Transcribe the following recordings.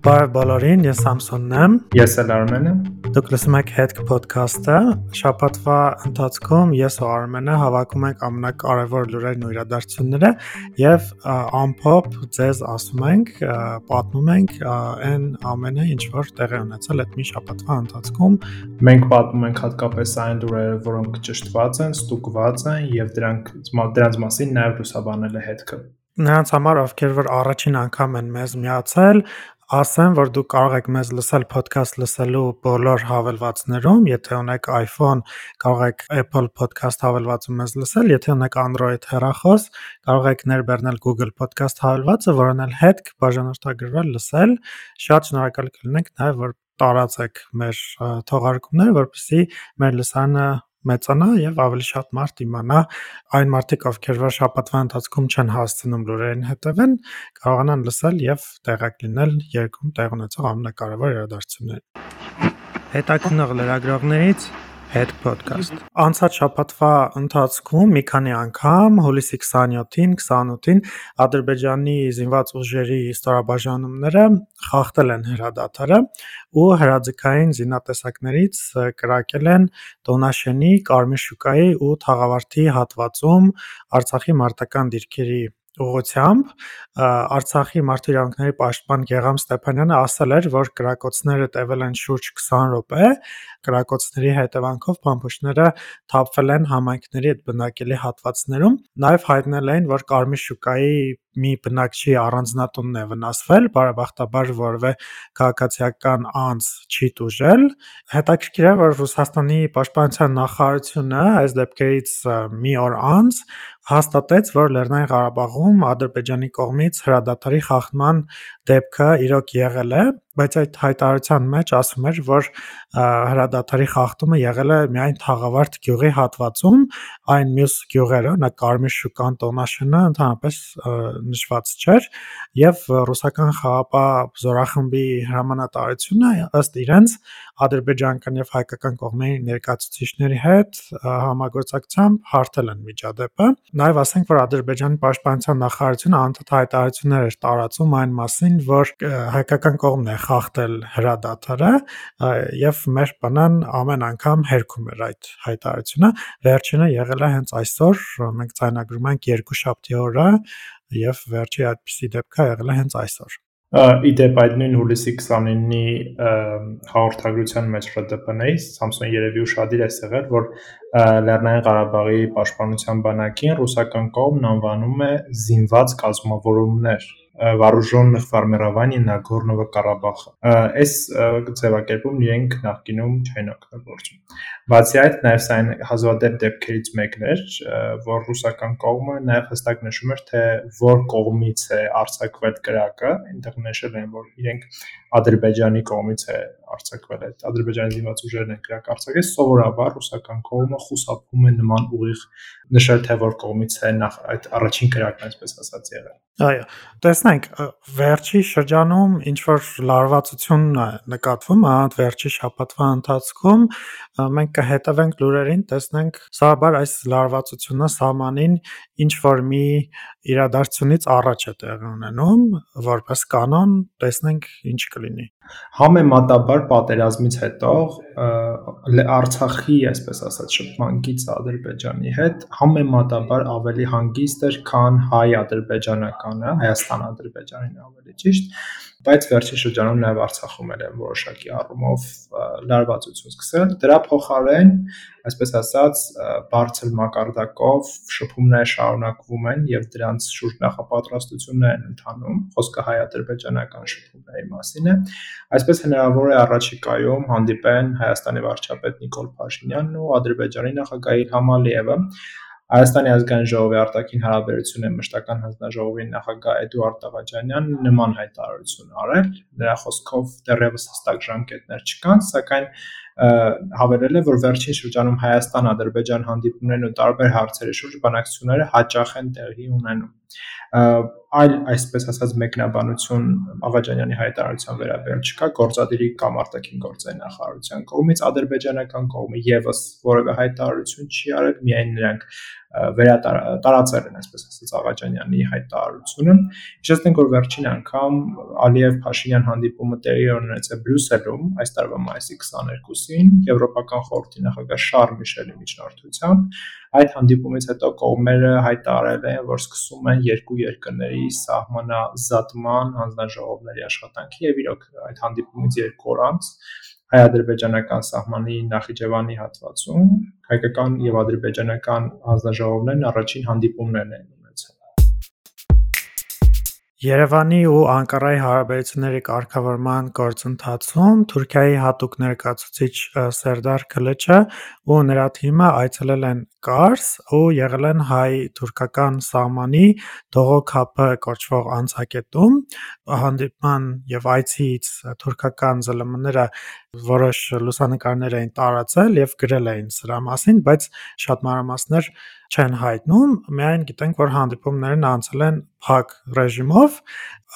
Բարև բոլորին, ես Սամսոնն եմ։ Ես էլ Արմենը։ Դուք լսում եք Head podcast-ը։ Շաբաթվա ընթացքում ես ու Արմենը հավաքում ենք ամենակարևոր լուրերն ու իրադարձությունները եւ ամփոփ ձեզ ասում ենք, պատմում ենք այն ամենը, ինչ որ տեղի ունեցել այդ մի շաբաթվա ընթացքում։ Մենք պատմում ենք հատկապես այն լուրերը, որոնք ճշտված են, ստուգված են եւ դրանք դրանց մասին նաեւ լուսաբանել է Head-ը նրանց համար, ովքեր որ առաջին անգամ են մեզ միացել, ասեմ, որ դուք կարող եք մեզ լսել podcast լսելու բոլոր հավելվածներում, եթե ունեք iPhone, կարող եք Apple Podcast հավելվածում մեզ լսել, եթե ունեք Android հեռախոս, կարող եք ներբեռնել Google Podcast հավելվածը, որն էլ հետ բաժանորդագրվել լսել։ Շատ շնորհակալ կլինենք նաև որ տարածեք մեր թողարկումները, որպեսզի մեր լսանը մեծանա եւ ավելի շատ մարդ իմանա այն մարդիկ, ովքեր որ շաբաթվա ընթացքում չեն հասցնում լուրերին հետևեն, կարողանան լսել եւ տեղակ լինել երկում տեղ ունեցող ամենակարևոր իրադարձություններին։ Հետաքնող լրագրողներից Head Podcast։ Անցած շաբաթվա ընթացքում մի քանի անգամ հուլիսի 27-ին, 28-ին Ադրբեջանի զինված ուժերի ստորաբաժանումները խախտել են հրադադարը ու հրաձգային զինատեսակներից կրակել են Տոնաշենի, Կարմիր շուկայի ու Թաղավարտի հատվածում Արցախի մարտական դիրքերի ուղղությամբ Արցախի մարդու իրավունքների պաշտպան Գեգամ Ստեփանյանը ասել էր, որ կրակոցները տևել են շուրջ 20 րոպե, կրակոցների հետևանքով փամփուշտները թափվել են համայնքների այդ բնակելի հատվածներում։ Նաև հայտնել էին, որ Կարմիր շուկայի մի բնակչի առանձնատունն է վնասվել, բարեբախտաբար որևէ քաղաքացիական անձ չի տուժել։ Հետաքրքիր է, որ Ռուսաստանի պաշտպանության նախարարությունը այս դեպքերից մի օր անց հաստատեց, որ Լեռնային Ղարաբաղում Ադրբեջանի կողմից հրադադարի խախտման դեպքը իրոք եղել է, բայց այդ հայտարարության մեջ ասում էր, որ հրադադարի խախտումը եղել է միայն Թաղավարտ գյուղի հատվածում, այն մյուս գյուղերը, նա Կարմիր շուկան, Տոնաշենը ընդհանրապես նշված չէր եւ ռուսական խաղապահ զորախմբի հրամանատարությունը ըստ իրենց ադրբեջանական եւ հայկական կողմերի ներկայացուցիչների հետ համագործակցությամբ հարթել են միջադեպը։ Նաեւ ասենք, որ Ադրբեջանի պաշտպանության նախարարությունը անդադար հայտարարություններ էր տարածում այն մասին, որ հայկական կողմն է խախտել հրադադարը եւ մեր բանան ամեն անգամ հերքում էր այդ հայտարարությունը։ Վերջինը եղել է հենց այսօր, մենք ցայնագրում ենք երկու շաբթի օրը եւ վերջի այդպիսի դեպքը եղել է հենց այսօր։ Իդեպ այդ նույն հուլիսի 29-ի հաղորդագրության մեջ ՌԴՊ-ից Samsung երևի ուշադիր է եղել, որ Լեռնային Ղարաբաղի պաշտպանության բանակին ռուսական կողմն անվանում է զինված կազմավորումներ вооруженных формирований Նագորնո Ղարաբաղը։ Այս ձևակերպում իրենք նախկինում չեն օգտագործում։ Բացի այդ, նաև սա այն հազվադեպ դեպքերից մեկն էր, որ ռուսական կողմը նաև հստակ նշում էր, թե որ կողմից է արձակվել կրակը, այնտեղ նշել են, որ իրենք Ադրբեջանի կողմից է արձակվել այդ Ադրբեջանի զինված ուժերն են կրակ արձակել, սովորաբար ռուսական կողմը խուսափում է նման ուղիղ նշել թե որ կողմից է նախ այդ առաջին կրակն այսպես ասած եղել։ Այո, տեսնենք, վերջի շրջանում ինչ որ լարվածություն նկատվում, այդ վերջի շաբաթվա ընթացքում մենք կհետևենք լուրերին, տեսնենք, սովորաբար այս լարվածությունը սահմանին ինչ որ մի իրադարձությունից առաջ է տեղի ունենում, որպես կանոն, տեսնենք ինչ կլինի։ Համեմատաբար պատերազմից հետո Արցախի, այսպես ասած, շփման գիծ Ադրբեջանի հետ համեմատաբար ավելի հանգիստ էր, քան հայ-ադրբեջանականը, Հայաստան-ադրբեջանին ավելի ճիշտ բայց վերջին շրջանում նաև Արցախում էլ են որոշակի առումով լարվածություն սկսել։ Դրա փոխարեն, այսպես ասած, բարձր մակարդակով շփումներ շարունակվում են եւ դրանց շուրջ նախապատրաստություններ են ընթանում։ Խոսքը հայ-ադրբեջանական շփումների մասին է։ Այսպես հնարավոր է առաջիկայում հանդիպեն Հայաստանի վարչապետ Նիկոլ Փաշինյանն ու Ադրբեջանի նախագահ Իլհամ Ալիևը Հայաստանի ազգային ժողովի արտաքին հարաբերությունների մշտական հանձնաժողովի նախագահ Էդուարդ Տավաջանյանն նման հայտարարություն արել։ Նրա խոսքով դեռևս հստակ ժամկետներ չկան, սակայն հավելել է, որ վերջին շրջանում Հայաստան-Ադրբեջան հանդիպումներն ու տարբեր հարցերի շուրջ բանակցությունները հաճախ են տեղի ունենում այլ այսպես ասած մեկնաբանություն Աղաջանյանի հայտարարության վերաբերյալ չկա գործադիրի կամ արտաքին գործերի նախարարության կողմից ադրբեջանական կողմը եւս որևէ հայտարարություն չի արել միայն նրանք վերատարածել են այսպես ասած Աղաջանյանի հայտարարությունը հիշեցնենք որ վերջին անգամ Ալիև-Փաշինյան հանդիպումը տեղի ունեցավ Բրյուսելում այս տարվա մայիսի 22-ին Եվրոպական խորհրդի նախագահ Շարլ Միշելի միջնորդությամբ այդ հանդիպումից հետո կողմերը հայտարարել են որ սկսում են երկու երկրների սահմանազատման հանձնաժողովների աշխատանքի եւ իրոք այդ հանդիպումից երկու օր անց հայ-ադրբեջանական սահմանի Նախիջևանի հատվածում հայկական եւ ադրբեջանական հանձնաժողովներն առաջին հանդիպումներն են Երևանի ու Անկարայի հարաբերությունների կարգավորման գործընթացում Թուրքիայի հատուկ ներկայացուցիչ Սերդար Քլիչը ու նրա թիմը այցելել են Կարս ու եղել են հայ-թուրքական սահմանի Դողոք-Հափը կոչվող անցակետում։ Հանդիպման եւ այցից թուրքական ԶԼՄ-ները որոշ լուսանկարներ էին տարածել եւ գրել էին սրա մասին, բայց շատ մանրամասներ չեն հայտնում, միայն գիտենք, որ հանդիպումներն անցել են փակ ռեժիմով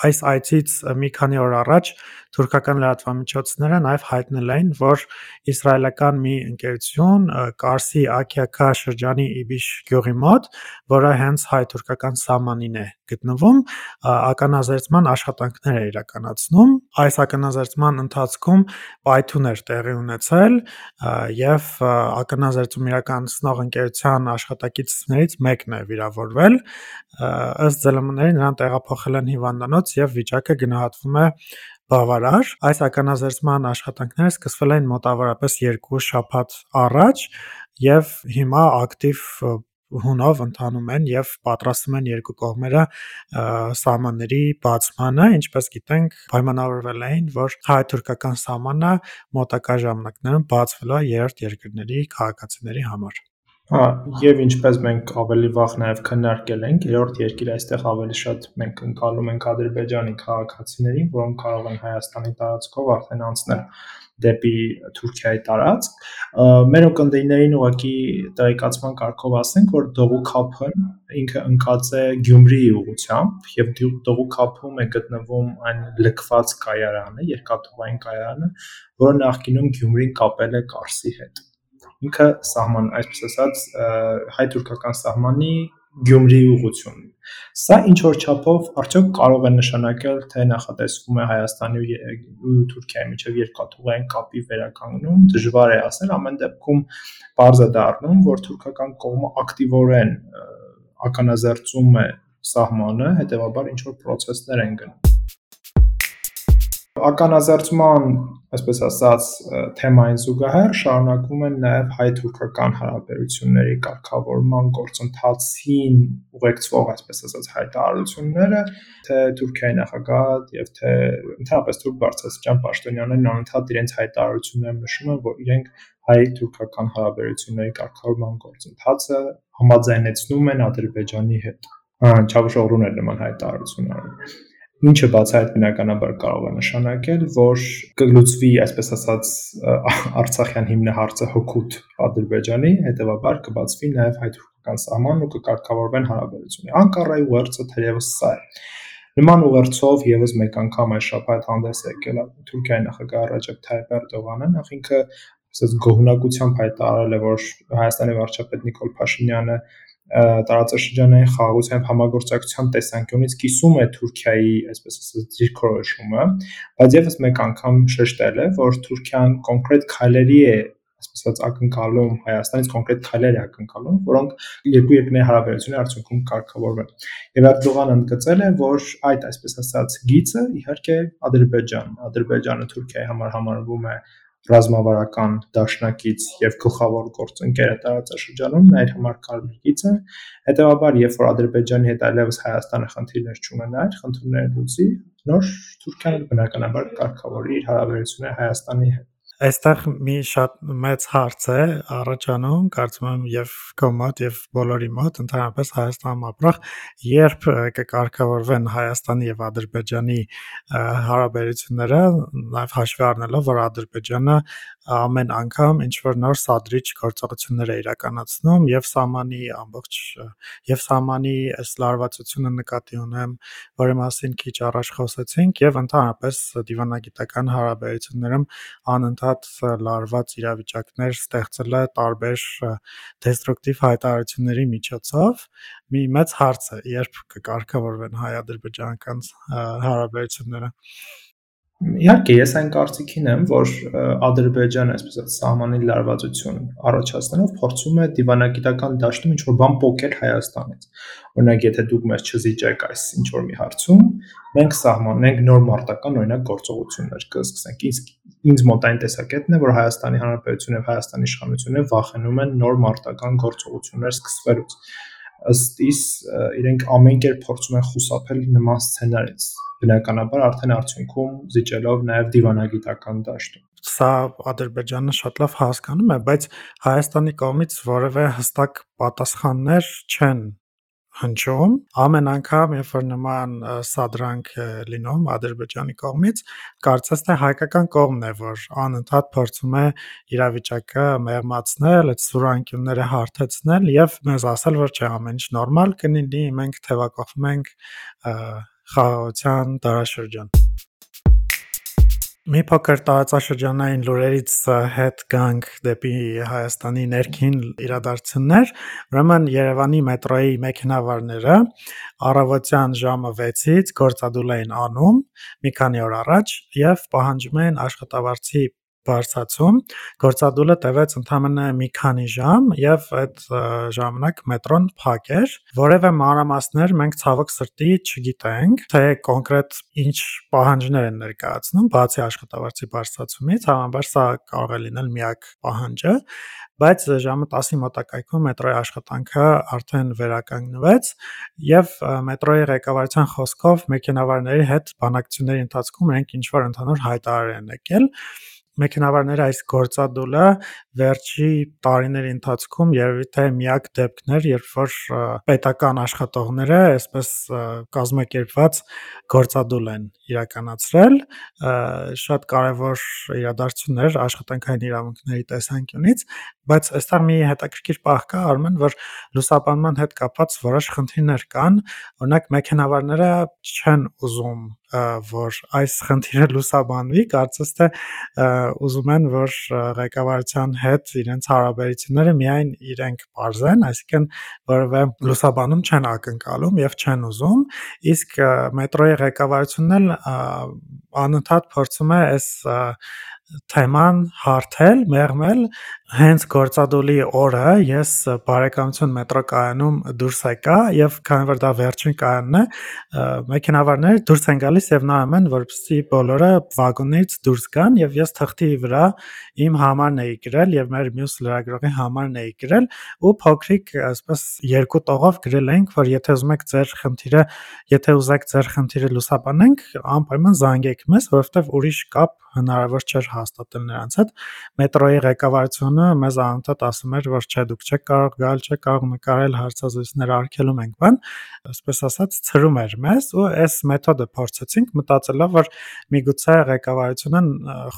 այս այցից մի քանի օր առաջ թուրքական լրատվամիջոցները նաև հայտնել էին, որ իսրայելական մի ընկերություն Կարսի Աքիակա շրջանի Իբիշ գյուղի մոտ, որը հենց հայ-թուրքական սահմանին է գտնվում, ականազերծման աշխատանքներ է իրականացնում։ Այս ականազերծման ընթացքում պայթուն էր տեղի ունեցել եւ ականազերծում իրականացնող ընկերության աշխատակիցներից մեկն է վիրավորվել։ Ըստ ԶԼՄ-ների նրան տեղափոխել են հիվանդանոց եւ վիճակը գնահատվում է բավարար։ Այս ականազերծման աշխատանքները սկսվել են մոտավորապես 2 շաբաթ առաջ եւ հիմա ակտիվ հունով ընթանում են եւ պատրաստվում են երկու կողմերը սահմանների բացմանը, ինչպես գիտենք, պայմանավորվել էին, որ հայ-թուրքական սահմանը մոտակա ժամանակներում բացվելու է երրորդ երկրների քաղաքացիների համար։ Հա, եւ ինչպես մենք ավելի վաղ նաեւ քննարկել ենք, երրորդ երկիր այստեղ ավելի շատ մենք ընկալում ենք Ադրբեջանի քաղաքացիներին, որոնք կարող են Հայաստանի տարածքով արդեն անցնել դեպի Թուրքիայի տարածք։ Մեր օկնդեյներին ուղակի տեղեկացման կարգով ասենք, որ Դողուքափն ինքը ընկած է Գյումրիի ուղությամբ եւ Դողուքափում է գտնվում այն լքված կայարանը, երկաթուղային կայարանը, որը նախկինում Գյումրին կապել է Կարսի հետ ինքը սահման, այսպես ասած, հայ-թուրքական սահմանի Գյումրիի ուղղությունն։ Սա ինչ որ չափով արդյոք կարող է նշանակել, թե նախատեսվում է Հայաստանի ու Թուրքիայի միջև երկաթուղային կապի վերականգնում, դժվար է ասել, ամեն դեպքում բարձ է դառնում, որ թուրքական կողմը ակտիվորեն ականազերծում է սահմանը, հետեւաբար ինչ որ process-ներ են գնում ականազերծման, այսպես ասած, թեմային զուգահեռ շարունակվում են նաև հայ-թուրքական հարաբերությունների կարգավորման գործընթացին ուղեկցող, այսպես ասած, հայտարարությունները, թե Թուրքիայի նախագահը եւ թե ընդհանրապես Թուրք բարձրաստիճան պաշտոնյաներն անընդհատ իրենց հայտարարություններում նշում են, որ իրենք հայ-թուրքական հարաբերությունների կարգավորման գործընթացը համաձայնեցնում են Ադրբեջանի հետ։ Չավուշօղլուն էր նման հայտարարություն արել ինչը բացահայտ բնականաբար կարող է նշանակել, որ կլուծվի, այսպես ասած, Արցախյան հիմնահարցը հոգուտ Ադրբեջանի, հետևաբար կբացվի նաև հայ-թուրքական սահմանն ու կկարգավորվեն հարաբերությունները։ Անկարայի ուղերձը թերևս սա է։ Նման ուղերձով եւս մեկ անգամ այս շաբաթ հանդես եկել Թուրքիայի նախագահ Ռաջեփ Թայիպ Էրդողանը, նախինքը ասես գոհունակությամբ հայտարարել է, որ Հայաստանի վարչապետ Նիկոլ Փաշինյանը տարածաշրջանային խաղաղության համագործակցության տեսանկյունից կիսում է Թուրքիայի, այսպես ասած, դիրքորոշումը, բայց եւս մեկ անգամ շեշտել է, որ Թուրքիան կոնկրետ քայլերի է այսպես ասած ակնկալում Հայաստանից կոնկրետ քայլեր է ակնկալում, որոնք երկու երկրների հարաբերությունների արդյունքում կարգավորվեն։ Եվ Էրդողանը ընդգծել է, որ այդ այսպես ասած գիծը իհարկե Ադրբեջան, Ադրբեջանը Թուրքիայի համար համարվում է ռազմավարական դաշնակից եւ գլխավոր գործընկերը տարածաշրջանում նա իր համար կարմիր է հետեւաբար երբ որ ադրբեջանի հետ այլևս հայաստանը խնդիրներ չունենա այդ խնդիրները լուծի նոր թուրքիան բնականաբար կարգավորի իր հարաբերությունները հայաստանի հետ Այստեղ մի շատ մեծ հարց է առաջանում, կարծում եմ եւ քո մոտ եւ բոլորի մոտ, ընդհանրապես Հայաստանում ապրող, երբ կկարգավորվեն Հայաստանի եւ Ադրբեջանի հարաբերությունները, նաեւ հաշվի առնելով, որ Ադրբեջանը ամեն անգամ ինչ որ նոր սադրիչ գործողություններ է իրականացնում եւ սահմանի ամբողջ եւ սահմանի այս լարվածությունը նկատի ունեմ, որի մասին քիչ առաջ խոսեցինք եւ ընդհանրապես դիվանագիտական հարաբերություններում անընդհատ լարված իրավիճակներ ստեղծելը տարբեր դեստրուկտիվ հայտարարությունների միջոցով մի մեծ հարց է, երբ կկարգավորվեն հայ-ադրբեջանական հարաբերությունները։ Իհարկե, ես այն կարծիքին եմ, որ Ադրբեջանը, այսպես ասած, սահմանի լարվածություն առաջացնելով փորձում է դիվանագիտական դաշտում ինչ-որ բան փոկել Հայաստանից։ Օրինակ, եթե դուք մեզ չզիջեք այս ինչ-որ մի հարցում, մենք սահմանենք նոր մարտական օրինակ գործողություններ կսկսենք։ Իսկ ինձ մոտ այն տեսակետն է, որ Հայաստանի Հանրապետությունը եւ Հայաստանի իշխանությունը վախենում են նոր մարտական գործողություններ սկսվելուց ըստ իս իրենք ամեն կերպ փորձում են խուսափել նման սցենարից բնականաբար արդեն արդյունքում զիջելով նաև դիվանագիտական դաշտում սա Ադրբեջանը շատ լավ հասկանում է, բայց Հայաստանի կողմից որևէ հստակ պատասխաններ չեն հնչում ամեն անգամ երբ որ նման սադրանք լինում ադրբեջանի կողմից կարծես թե հայկական կողմն է որ անընդհատ փորձում է իրավիճակը մեղմացնել այդ սուրանքյունները հարթեցնել եւ մեզ ասել որ չէ ամեն ինչ նորմալ կլինի մենք թևակողմ ենք խաղաղության դարաշրջան Մի փոքր տարածաշրջանային լուրերից հետ գանք դեպի Հայաստանի ներքին իրադարձություններ։ Ուրեմն Երևանի մետրոյի մեքենավարները առավոտյան ժամը 6-ից գործադուլ էին անում մի քանի օր առաջ եւ պահանջում էին աշխատավարձի բարձրացում։ Գործադուլը տևեց ընդամենը մի քանի ժամ եւ այդ ժամանակ մետրոն փակ էր։ Որևէ մանրամասներ մենք ցավոք սրտի չգիտենք, թե կոնկրետ ինչ պահանջներ են ներկայացնում, բացի աշխատավարձի բարձրացումից, հավանաբար սա կարող է լինել միակ պահանջը, բայց ժամը 10-ի մոտակայքում մետրոյի աշխատանքը արդեն վերականգնվեց եւ մետրոյի ղեկավարության խոսքով մեքենավարների հետ բանակցությունների ընթացքում իրենք ինչ որ ընդհանուր հայտարար են եկել մեքենավարների այս գործադուլը վերջի տարիների ընթացքում երևի թե միակ դեպքն էր, երբ որ պետական աշխատողները այսպես կազմակերպված գործադուլ են իրականացրել, շատ կարևոր իրադարձություններ աշխատանքային իրավունքների տեսանկյունից, բայց այստեղ մի հետաքրքիր պահ կա, Արմեն, որ լուսաբանման հետ կապված որոշ խնդիրներ կան, օրինակ մեքենավարները չեն ուզում որ այս խնդիրը լուսաբանվի, կարծես թե ուզում են, որ ղեկավարության հետ իրենց հարաբերությունները միայն իրենք բարձեն, այսինքն որևէ լուսաբանում չեն ակնկալում եւ չեն ուզում, իսկ մետրոյի ղեկավարությունն էլ անընդհատ փորձում է այս թեման հարթել, մեղմել հենց գործադուլի օրը ես բարեկամություն մետրո կայանում դուրս եկա եւ քանի որ դա վերջին կայանն է, մեքենավարները դուրս են գալիս եւ նայում են, որպեսզի բոլորը վագոնից դուրս գան եւ ես թղթի վրա իմ համարն էի գրել եւ մեր մյուս լրագրողի համարն էի գրել ու փոքրիկ այսպես երկու տողով գրել ենք, որ եթե ուզում եք ձեր խնդիրը, եթե ուզեք ձեր խնդիրը լուսաբանենք, անպայման զանգեք մեզ, որովհետեւ ուրիշ կապ հնարավոր չէր հաստատել նրանց հետ։ Մետրոյի ղեկավարությունը մեզ անընդհատ ասում էր, որ չէ, դուք չեք կարող գալ, չեք կարող նկարել հարցազրույցներ արգելում ենք բան, այսպես ասած ծրում էր մեզ ու այս մեթոդը փորձեցինք մտածելով, որ միգուցե ղեկավարությունը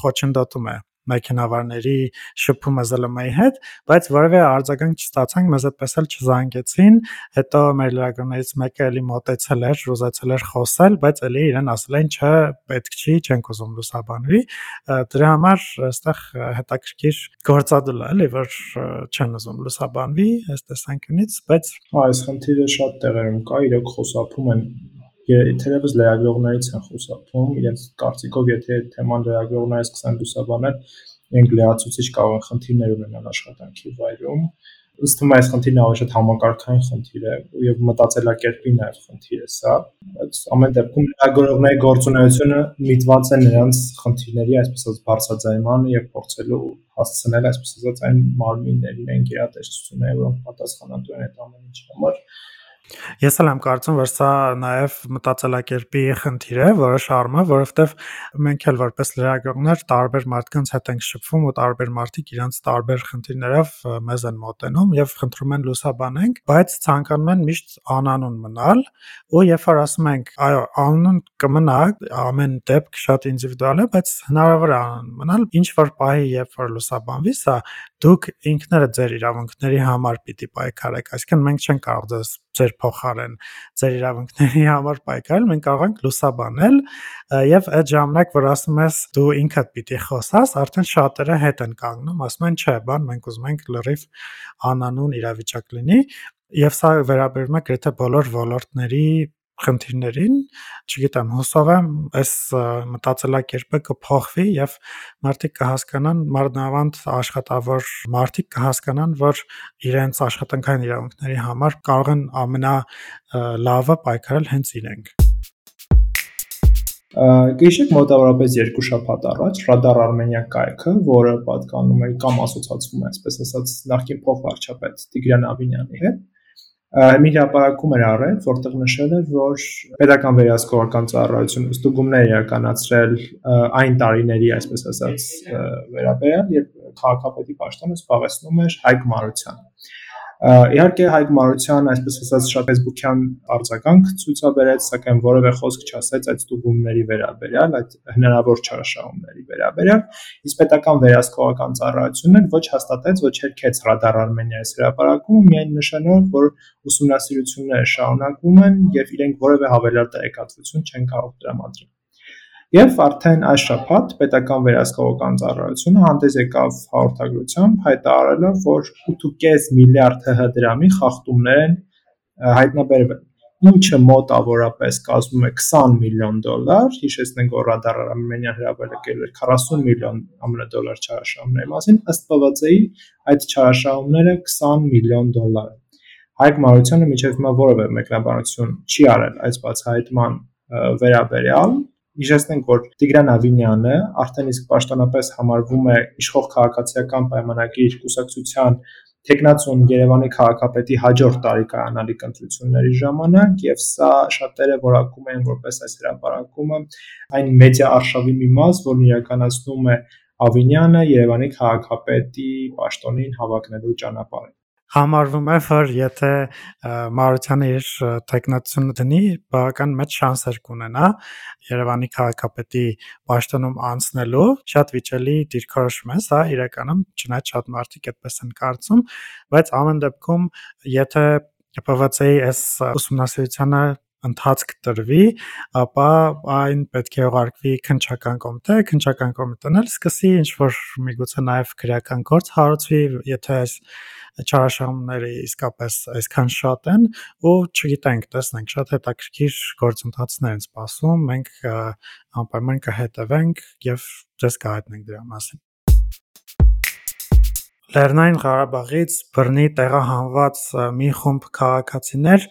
խոչընդոտում է մեքենավարների շփումը ԶԼՄ-ի հետ, բայց որևէ արձագանք չստացանք, մեզ այդպես էլ չզանգեցին։ Հետո մեր լրագրողներից մեկը էլի մոտեցել էր, ուզեցել էր խոսել, բայց էլի իրեն ասել են, չէ, պետք չի, չենք ուզում լուսաբանվի։ Դրա համար այստեղ հետաքրքիր գործադուլ է, էլի, որ չեն ուզում լուսաբանվի այս տեսանկյունից, բայց այս խնդիրը շատ տեղերում կա, իրոք խոսափում են թերևս լրագրողներից են խուսափում, իրենց կարծիքով եթե թեման լրագրողները սկսեն լուսաբանել, իրենք լրացուցիչ կարող են խնդիրներ ունենալ աշխատանքի վայրում։ Ըստ ում այս խնդիրն ավելի շատ համակարգային խնդիր է եւ մտածելակերպի նաեւ խնդիր է սա, բայց ամեն դեպքում լրագրողների գործունեությունը միտված է նրանց խնդիրների այսպես ասած բարձրաձայնմանը եւ փորձելու հասցնել այսպես ասած այն մարմիններին, այն գերատեսչությունները, որոնք պատասխանատու են այդ ամեն ինչի համար Ես էլ եմ կարծում, որ սա նաև մտածելակերպի խնդիր է որոշ առումով, որովհետև մենք էլ որպես լրագրողներ տարբեր մարդկանց հետ ենք շփվում ու տարբեր մարդիկ իրենց տարբեր խնդիրներով մեզ են մոտենում եւ խնդրում են լուսաբանենք, բայց ցանկանում են միշտ անանուն մնալ ու երբ որ ասում ենք, այո, անանուն կմնա, ամեն դեպք շատ ինդիվիդուալ է, բայց հնարավոր է անանուն մնալ, ինչ որ պահի երբ որ լուսաբանվի սա, դուք ինքներդ ձեր իրավունքների համար պիտի պայքարեք, այսինքն մենք չենք կարող ձեզ ձեր փոխարեն ձեր իրավունքների համար պայքարել, մենք կարող ենք լուսաբանել եւ այդ ժամանակ, որ ասում ես դու ինքդ պիտի խոսաս, արդեն շատերը հետ են կանգնում, ասում են չէ, բան մենք ուզում ենք լրիվ անանուն իրավիճակ լինի եւ սա վերաբերում է գրեթե բոլոր ոլորտների խնդիրներին, չգիտեմ, հուսով եմ, այս մտածելակերպը կփոխվի եւ մարդիկ կհասկանան, մարդնավանդ աշխատավոր մարդիկ կհասկանան, որ իրենց աշխատանքային իրավունքների համար կարող են ամենալավը պայքարել հենց իրենք։ Գիշեք մոտավորապես երկու շաբաթ առաջ Radar Armenia կայքը, որը պատկանում է կամ ասոցացվում է, այսպես ասած, նախկին փոխվարչապետ Տիգրան Ավինյանի հետ, մի հրապարակում էր արել, որտեղ նշել էր, որ pedagogan վերահսկողական ծառայությունը ստուգումներ իրականացրել այն տարիների, այսպես ասած, վերաբերյալ, երբ քաղաքապետի պաշտոնը զբաղեցնում էր Հայկ Մարությանը Իհարկե Հայկ Մարության, այսպես ասած, շատ Facebook-յան արձագանք ցույցաբերեց, սակայն որևէ խոսք չասեց այդ ստուգումների վերաբերյալ, այդ հնարավոր չարաշահումների վերաբերյալ, իսկ պետական վերահսկողական ծառայությունն էլ ոչ հաստատեց, ոչ երկեց Radar Armenia-ից հրապարակում, միայն նշելով, որ ուսումնասիրությունները շարունակվում են եւ իրենք որևէ հավելյալ տեղեկատվություն չեն կարող տրամադրել։ Եվ արդեն այս շաբաթ պետական վերահսկողական ծառայությունը հանդես եկավ հաղորդագրությամբ հայտարարելով, որ 8.5 միլիարդ ՀՀ դրամի խախտումներ են հայտնաբերվել ինչը մոտավորապես կազմում է 20 միլիոն դոլար, հիշեցնենք որ Radar Armenia հրապարակել էր 40 միլիոն ԱՄՆ դոլար չարաշահումների մասին, ըստ PVC-ի այդ չարաշահումները 20 միլիոն դոլար են։ Հայկ Մարությանը միջև հիմա որևէ մեկնաբանություն չի արել այս բացահայտման վերաբերյալ, Հիշեցնենք, որ Տիգրան Ավինյանը արդեն իսկ պաշտոնապես համարվում է իշխող քաղաքացիական պայմանագիր կուսակցության տեխնացիոն Երևանի քաղաքապետի հաջորդ տարի կայանալիք ընտրությունների ժամանակ եւ սա շատերը որակում են որպես այս հրապարակումը այն մեդիա արշավի մի մաս, որն իրականացնում է Ավինյանը Երևանի քաղաքապետի պաշտոնին հավակնելու ճանապարհին համարվում է, որ եթե Մարությանը իր տեխնացիոնը դնի, բավական մեծ շանսեր կունենա Երևանի քաղաքապետի պաշտոնում անցնելու։ Շատ վիճելի դիրքորոշում է սա, իրականում չնայած շատ մարդիկ այդպես են կարծում, բայց ամեն դեպքում եթե ՊՎՑ-ի այս ուսումնասիրությանը ընթացք տրվի, ապա այն պետք է ուղարկվի քնչական կոմիտե, քնչական կոմիտեն էլ սկսի ինչ որ միգուցե նաև քրեական գործ հարուցվի, եթե այս չարաշահումները իսկապես այսքան շատ են ու չգիտենք, տեսնենք, շատ հետաքրքիր գործընթացներ են սպասում, մենք անպայման կհետևենք եւ ձեզ կհայտնենք դրա մասին։ Լեռնային Ղարաբաղից բռնի տեղահանված մի խումբ քաղաքացիներ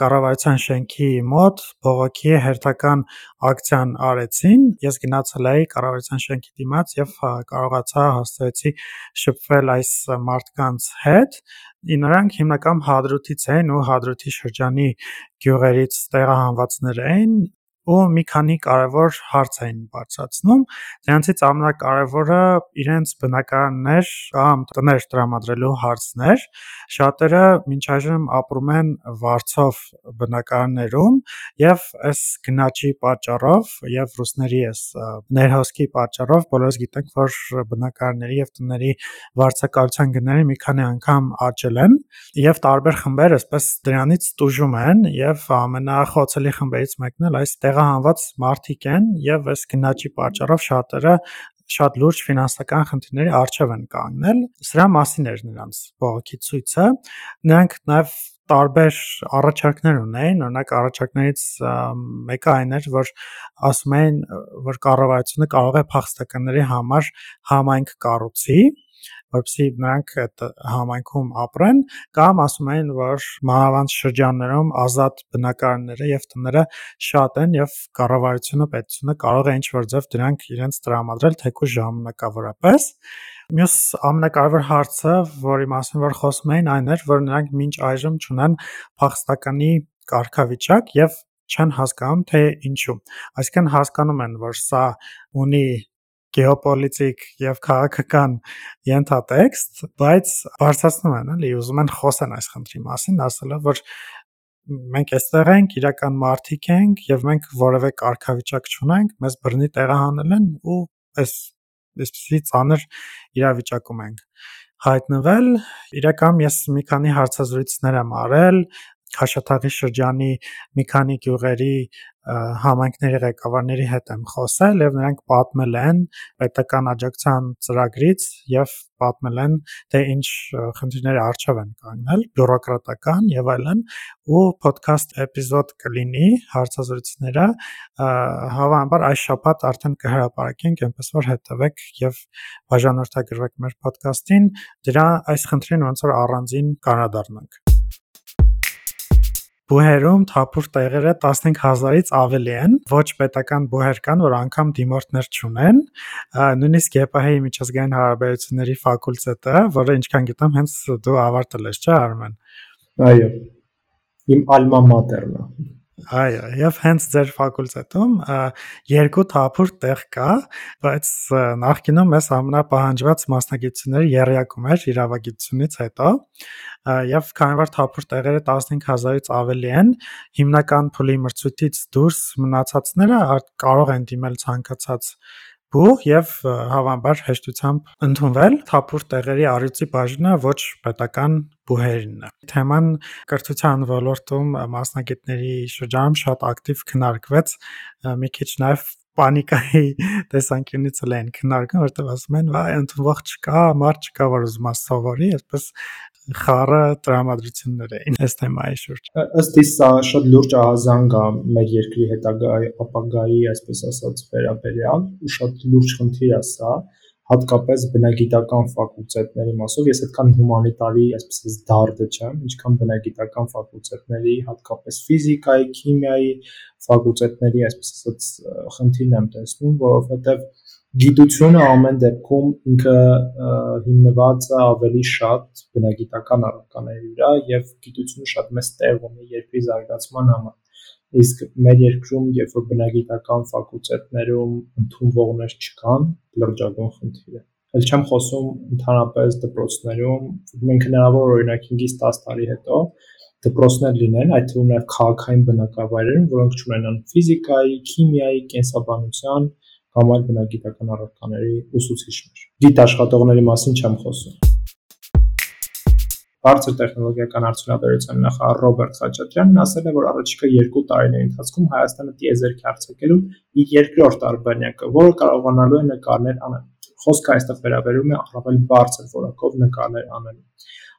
կառավարության շենքի մոտ բողոքի հերթական ակցիան արեցին։ Ես գնացել էի կառավարության շենքի դիմաց եւ կարողացա հասցրեցի շփվել այս մարդկանց հետ։ Նրանք հիմնական Հադրութից էին ու Հադրութի շրջանի գյուղերից տեղահանվածներ էին ու մի քանի կարևոր հարց էին բարձրացնում։ Դրանցից ամենակարևորը իրենց բնակարաններ կամ տներ տրամադրելու հարցներ։ Շատերը մինչ այժմ ապրում են վարձով բնակարաններում եւ այս գնաճի պատճառով եւ ռուսների այս ներհոսքի պատճառով բոլորս գիտենք, որ բնակարանների եւ տների վարձակալության գները մի քանի անգամ աճել են եւ տարբեր խմբեր այսպես դրանից տուժում են եւ ամենախոցելի խմբերից մեկն էլ այս տեղահանված մարդիկ են եւ այս գնաճի պատճառով շատերը շատ լուրջ ֆինանսական խնդիրների առջև են կանգնել։ Սրա մասին էր նրանց բողոքի ցույցը։ Նրանք նաև տարբեր առաջարկներ ունեին, օրինակ առաջարկներից մեկը այն էր, որ ասում էին, որ կառավարությունը կարող է փախստականների համար համայնք կառուցի, որպեսզի նրանք այդ համայնքում ապրեն, կամ ասում էին, որ մանավանդ շրջաններում ազատ բնակարանները եւ տները շատ են եւ կառավարությունը, պետությունը կարող է ինչ-որ ձև դրանք իրենց տրամադրել թեկուզ ժամանակավորապես։ Մյուս ամենակարևոր հարցը, որի մասին որ խոսում էին, այն էր, որ նրանք մինչ այժմ չունեն փախստականի կարգավիճակ եւ չեն հասկանում թե ինչու։ Այսինքն հասկանում են, որ սա ունի գեոպոլիտիկ եւ քաղաքական ենթատեքստ, բայց բարձրացնում են, էլի, ուզում են խոսեն այս խնդրի մասին, ասելով, որ մենք այստեղ ենք, իրական մարդիկ ենք եւ մենք որևէ կարգավիճակ չունենք, մեզ բռնի տեղահանել են ու այս այսպեսի ծանր իրավիճակում ենք հայտնվել։ Իրական ես մի քանի հարցազրույցներ եմ արել Քաշաթաղի շրջանի մի քանի գյուղերի համայնքների ղեկավարների հետ եմ խոսել եւ նրանք պատմել են պետական աջակցության ծրագրից եւ պատմել են թե ինչ խնդիրների առջև են կանգնել բյուրոկրատական եւ այլն ու ոդքասթ էպիզոդ կլինի հարցազրույցները հավանաբար այս շաբաթ արդեն կհրապարակենք այնպես որ հետևեք եւ բաժանորդագրվեք մեր ոդքասթին դրա այս խնդրին ոնց որ առանձին կանրադառնանք Բուհերում թափուր տեղերը 15000-ից ավելի են։ Ոչ պետական բուհեր կան, որ անգամ դիմորդներ չունեն։ Նույնիսկ ԵՊՀ-ի միջազգային հարաբերությունների ֆակուլտետը, որը ինչքան գիտեմ, հենց դու ավարտել ես, չէ՞ Արմեն։ Այո։ Իմ ալմա մատերն է։ Այո, եւ հենց ձեր ֆակուլտետում երկու թափուր տեղ կա, բայց նախկինում մեզ ամենապահանջված մասնագիտությունները երրյակում էր իրավագիտությունից հետո եւ քանի որ թափուր տեղերը 15000-ից ավելի են, հիմնական փուլի մրցույթից դուրս մնացածները կարող են դիմել ցանկացած բուհ եւ հավանաբար հեշտությամբ ընդունվել թափուր տեղերի առյուծի բաժինը ոչ պետական բուհերինն է։ Թեման կրթության ոլորտում մասնագետների շրջանում շատ ակտիվ քննարկվեց, մի քիչ նաեւ պանիկայի տեսանկյունից էլ են քննարկում, որտեղ ասում են, վայ, ընդունող չկա, մարդ չկա, որ ուզում է սովորի, այսպես խառը տրամադրություններ էին այս թեմայի շուրջ։ Ըստ իս սա շատ լուրջ ահազանգ է մեր երկրի հետագայի ապագայի, այսպես ասած, վերաբերյալ ու շատ լուրջ խնդիր է սա հատկապես բնագիտական ֆակուլտետների մասով ես այդքան հումանիտարի, այսպես դարդը չեմ, ինչքան բնագիտական ֆակուլտետների, հատկապես ֆիզիկայի, քիմիայի ֆակուլտետների, այսպես ասած, խնդիրն եմ տեսնում, որովհետև գիտությունը ամեն դեպքում ինքը հիմնված է ավելի շատ բնագիտական առարկաների վրա եւ գիտությունը շատ մեծ տեղ ունի երկրի զարգացման համար իսկ մեր երկրում երբ որ բնագիտական ֆակուլտետներում ընդունվողներ չկան լրջագույն խնդիր է Էլ չեմ խոսում ընդհանրապես դպրոցներում մենք հնարավոր օրինակ 5-ից 10 տարի հետո դպրոցներ լինեն, այդ թվում նաև քաղաքային բնակավայրերում, որոնք ունենան ֆիզիկայի, քիմիայի, կենսաբանության, կամ այլ բնագիտական առարկաների ուսուցիչներ։ Գիտաշխատողների մասին չեմ խոսում։ Բարձր տեխնոլոգիական արդյունաբերության նախարար Ռոբերտ Խաչատրյանն ասել է, որ առաջիկա 2 տարիների ընթացքում Հայաստանը տիեզերք արձակելու իր երկրորդ արբանյակը, որը կարողանալու է նկարներ անել։ Խոսքը այստեղ վերաբերում է առավել բարձր որակով նկարներ անելու։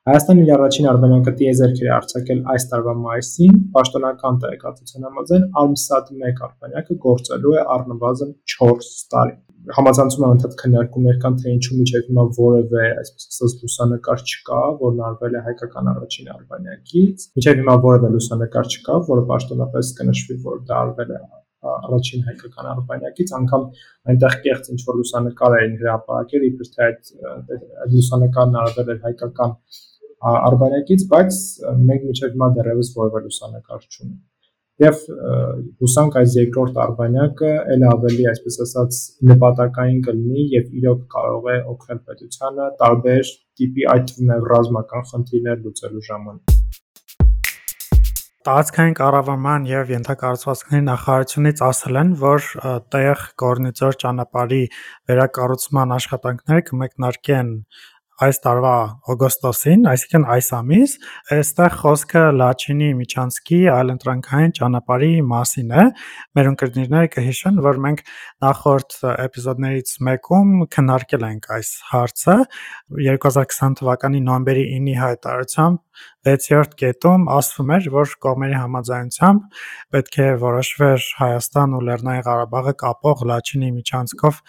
Հայաստանը իր առաջին արբանյակը տիեզերքեր է արձակել այս տարվա մայիսին, պաշտոնական տեղեկատվության համաձայն ALMSAT-1 արբանյակը գործելու է առնվազն 4 տարի։ Համացանցում անընդհատ քննարկումներ կան, թե ինչու միջև հիմա որևէ, այսպես ասած, լուսանկար չկա, որն արվել է հայկական առաջին արբանյակից։ Միջև հիմա որևէ լուսանկար չկա, որը պաշտոնապես կնշվի, որ դա արվել է առաջին հայկական արբանյակից, անգամ այնտեղ կեղծ ինչ որ լուսանկար էին հրապարակել, իբր թե այդ լուսանկարն արվել էր հայկական արբանյակից, բայց մենք միջև հիմա դեռևս որևէ լուսանկար չունենք։ Եվ հուսանք այս երկրորդ արբանյակը ել ավելի, այսպես ասած, նպատակային կլինի եւ իրոք կարող է օգնել պետությանը տարբեր տիպի այդ թվում է ռազմական խնդիրներ լուծելու ժամանակ տարածքային կառավարման եւ ենթակառուցվածքների նախարարությունից ասել են, որ տեղ Գորնիձոր ճանապարհի վերակառուցման աշխատանքները կմեկնարկեն այս տարվա օգոստոսին, այսինքն այս ամիս, այստեղ խոսքը Լաչինի Միչանսկի այլընտրանքային ճանապարհի մասին է։ Մեր ընկերները կհիշեն, որ մենք նախորդ էպիզոդներից մեկում քննարկել ենք այս հարցը 2020 թվականի նոյեմբերի 9-ի հայտարարությամբ 6-րդ կետում ասվում էր, որ կողմերի համաձայնությամբ պետք է որոշվեր Հայաստան ու Լեռնային Ղարաբաղը կապող Լաչինի միջանցքով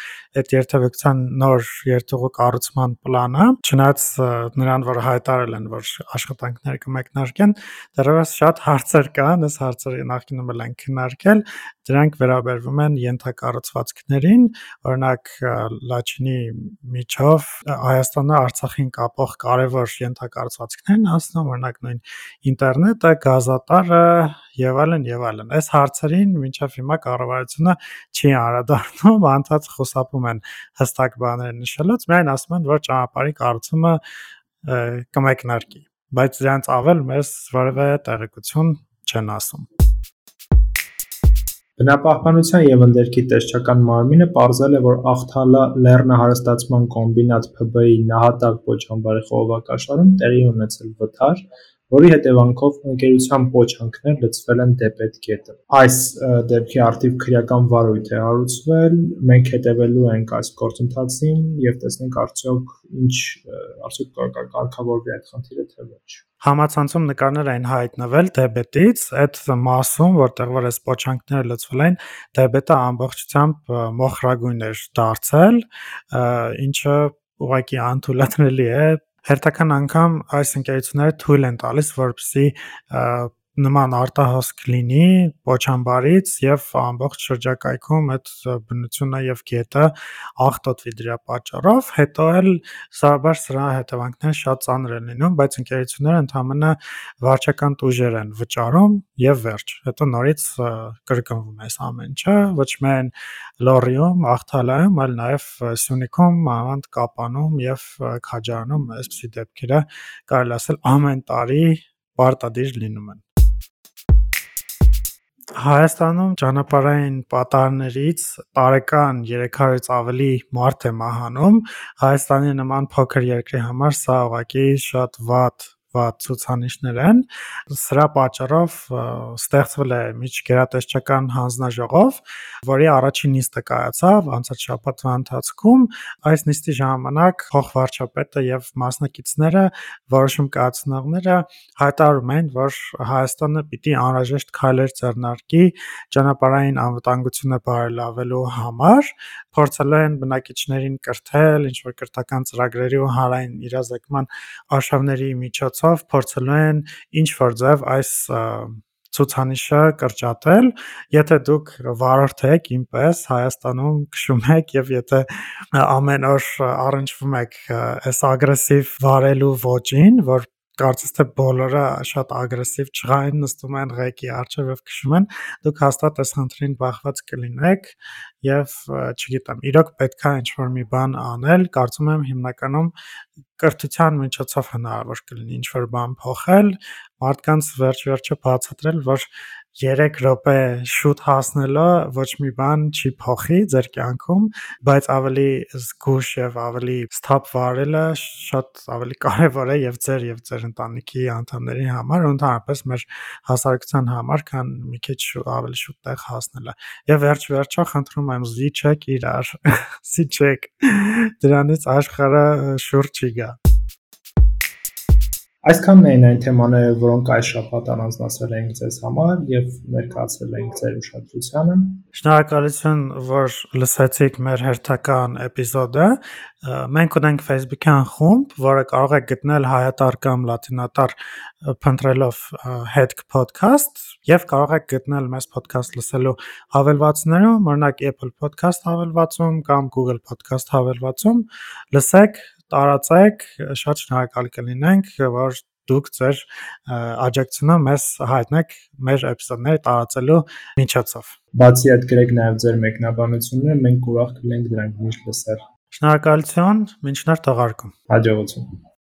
այդ երթևեկության նոր երթուղու կառուցման պլանը, չնայած նրան, որ հայտարարել են, որ աշխատանքներ կմեկնարկեն, դեռևս շատ հարցեր կան, այս հարցերը նախկինում էլ են քննարկել, դրանք վերաբերվում են ենթակառուցվածքներին, օրինակ Լաչինի միջով Հայաստանը Արցախին կապող կարևոր ենթակառուցվածքներն ասնում, օրինակ նույն ինտերնետը, գազատարը եւ այլն եւ այլն։ Այս հարցերին մինչև հիմա կառավարությունը չի անդրադառնում, անդադ խոսապում են հստակ բաներ նշելուց, միայն ասում են, որ ճանապարհի կառուցումը կմեկնարկի, բայց դրանց ավել մեզ որևէ տեղեկություն չեն ասում։ Բնապահպանության եւ ընդերքի տեսչական մարմինը պարզել է, որ Աղթալա լեռնահարստացման կոմբինատ ՓԲ-ի նահատակ պոչամբարի խողովակաշարում տեղի ունեցել վթար, որի հետևանքով ընկերության պոչանքներ լցվել են դեպետ գետը։ Այս դեպքի արդիվ քրեական վարույթ է հարուցվել, մենք հետևելու ենք այս գործընթացին եւ տեսնենք արդյոք ինչ արդյոք կարգավորվի այդ խնդիրը թե ոչ։ Համացանցում նկարներ էին հայտնվել դեբետից, այդ մասում, որտեղ որ այս պոչանքները լցվել են, դեբետը ամբողջությամբ մոխրագույն էր դարձել, ինչը ուղղակի անթույլատրելի է հերթական անգամ այս ընկերությունները թույլ են տալիս, որպեսզի նման արտահոսք լինի Պոչամբարից եւ ամբողջ շրջակայքում այդ բնությունը եւ գետը աղտոտվի դրա պատճառով, հետո էլ սովորաբար սրա հետևանքները շատ ծանր են լինում, բայց ընկերությունները ընդհանրապես վարչական տուժեր են վճարում եւ վերջ։ Հետո նորից կրկնվում է ամեն ինչը, ոչ միայն Լոռիում, Աղթալայում, այլ նաեւ Սյունիքում, Մանավանդ Կապանում եւ Քաջարանում այսպիսի դեպքերը կարելի ասել ամեն տարի պարտադիր լինում են։ Հայաստանում ճանապարհային պատահարներից տարեկան 300-ից ավելի մարդ է մահանում։ Հայաստանի նման փոքր երկրի համար սա ուղղակի շատ վատ ցուցանիշներ են։ Սրա պատճառով ստեղծվել է միջգերատեսչական հանձնաժողով, որի առաջին նիստը կայացավ անցած շաբաթվա ընթացքում։ Այս նիստի ժամանակ փոխվարչապետը եւ մասնակիցները որոշում կայացնողները հայտարարում են, որ Հայաստանը պիտի անհրաժեշտ քայլեր ձեռնարկի ճանապարհային անվտանգությունը բարելավելու համար, փորձել են բնակիչներին կրթել, ինչ որ կրթական ծրագրերի ու հանրային իրազեկման արշավների միջոցով փորձելու են ինչ որ ձև այս ցուցանիշը կրճատել, եթե դուք վարորդ եք ինպես Հայաստանում քշում եք եւ եթե ամեն օր առնչվում եք այս ագրեսիվ վարելու ոճին, որ կարծես թե բոլորը շատ ագրեսիվ չղային նստում են ղեկի առջև եւ քշում են, դուք հաստատ այս խնդրին բախված կլինեք եւ չգիտեմ, իրոք պետքա ինչ-որ մի բան անել, կարծում եմ հիմնականում կրթության միջոցով հնարավոր կլինի ինչ-որ բան փոխել, մարդկանց վերջ-վերջը բացատրել, որ 3 րոպե շուտ հասնելը ոչ մի բան չի փոխի ձեր կյանքում, բայց ավելի զգուշ եւ ավելի սթափ վարելը շատ ավելի կարեւոր է եւ ձեր եւ ձեր ընտանիքի անդամների համար, ընդհանրապես մեր հասարակության համար, քան մի քիչ ավելի շուտ տեղ հասնելը։ Եվ վերջ-վերջո խնդրում եմ զիջեք իրար, զիջեք։ Դրանից աշխարհը շուրջ չի գա։ Այսքանն էին այն թեմաները, որոնք այս շաբաթ առանձնացրել էինք ձեզ համար եւ ներկայացրել էինք ձեր ուշադրությանը։ Շնորհակալություն, որ լսեցիք մեր հերթական էպիզոդը։ Մենք ունենք Facebook-յան խումբ, որը կարող եք գտնել հայատար կամ լատինատար փնտրելով Headk podcast եւ կարող եք գտնել մեզ podcast լսելու հավելվածներում, օրինակ Apple podcast հավելվածում կամ Google podcast հավելվածում։ Լսեք, տարածեք, շատ շնորհակալ կլինենք, որ դուք ձեր աջակցությունը մեզ հայտնեք մեր էպիզոդները տարածելու միջոցով։ Բացի այդ գրեք նաև ձեր մեկնաբանությունները, մենք ուրախ կլինենք դրանք միշտ լսել։ Շնորհակալություն, մինչ նոր թողարկում։ Հաջողություն։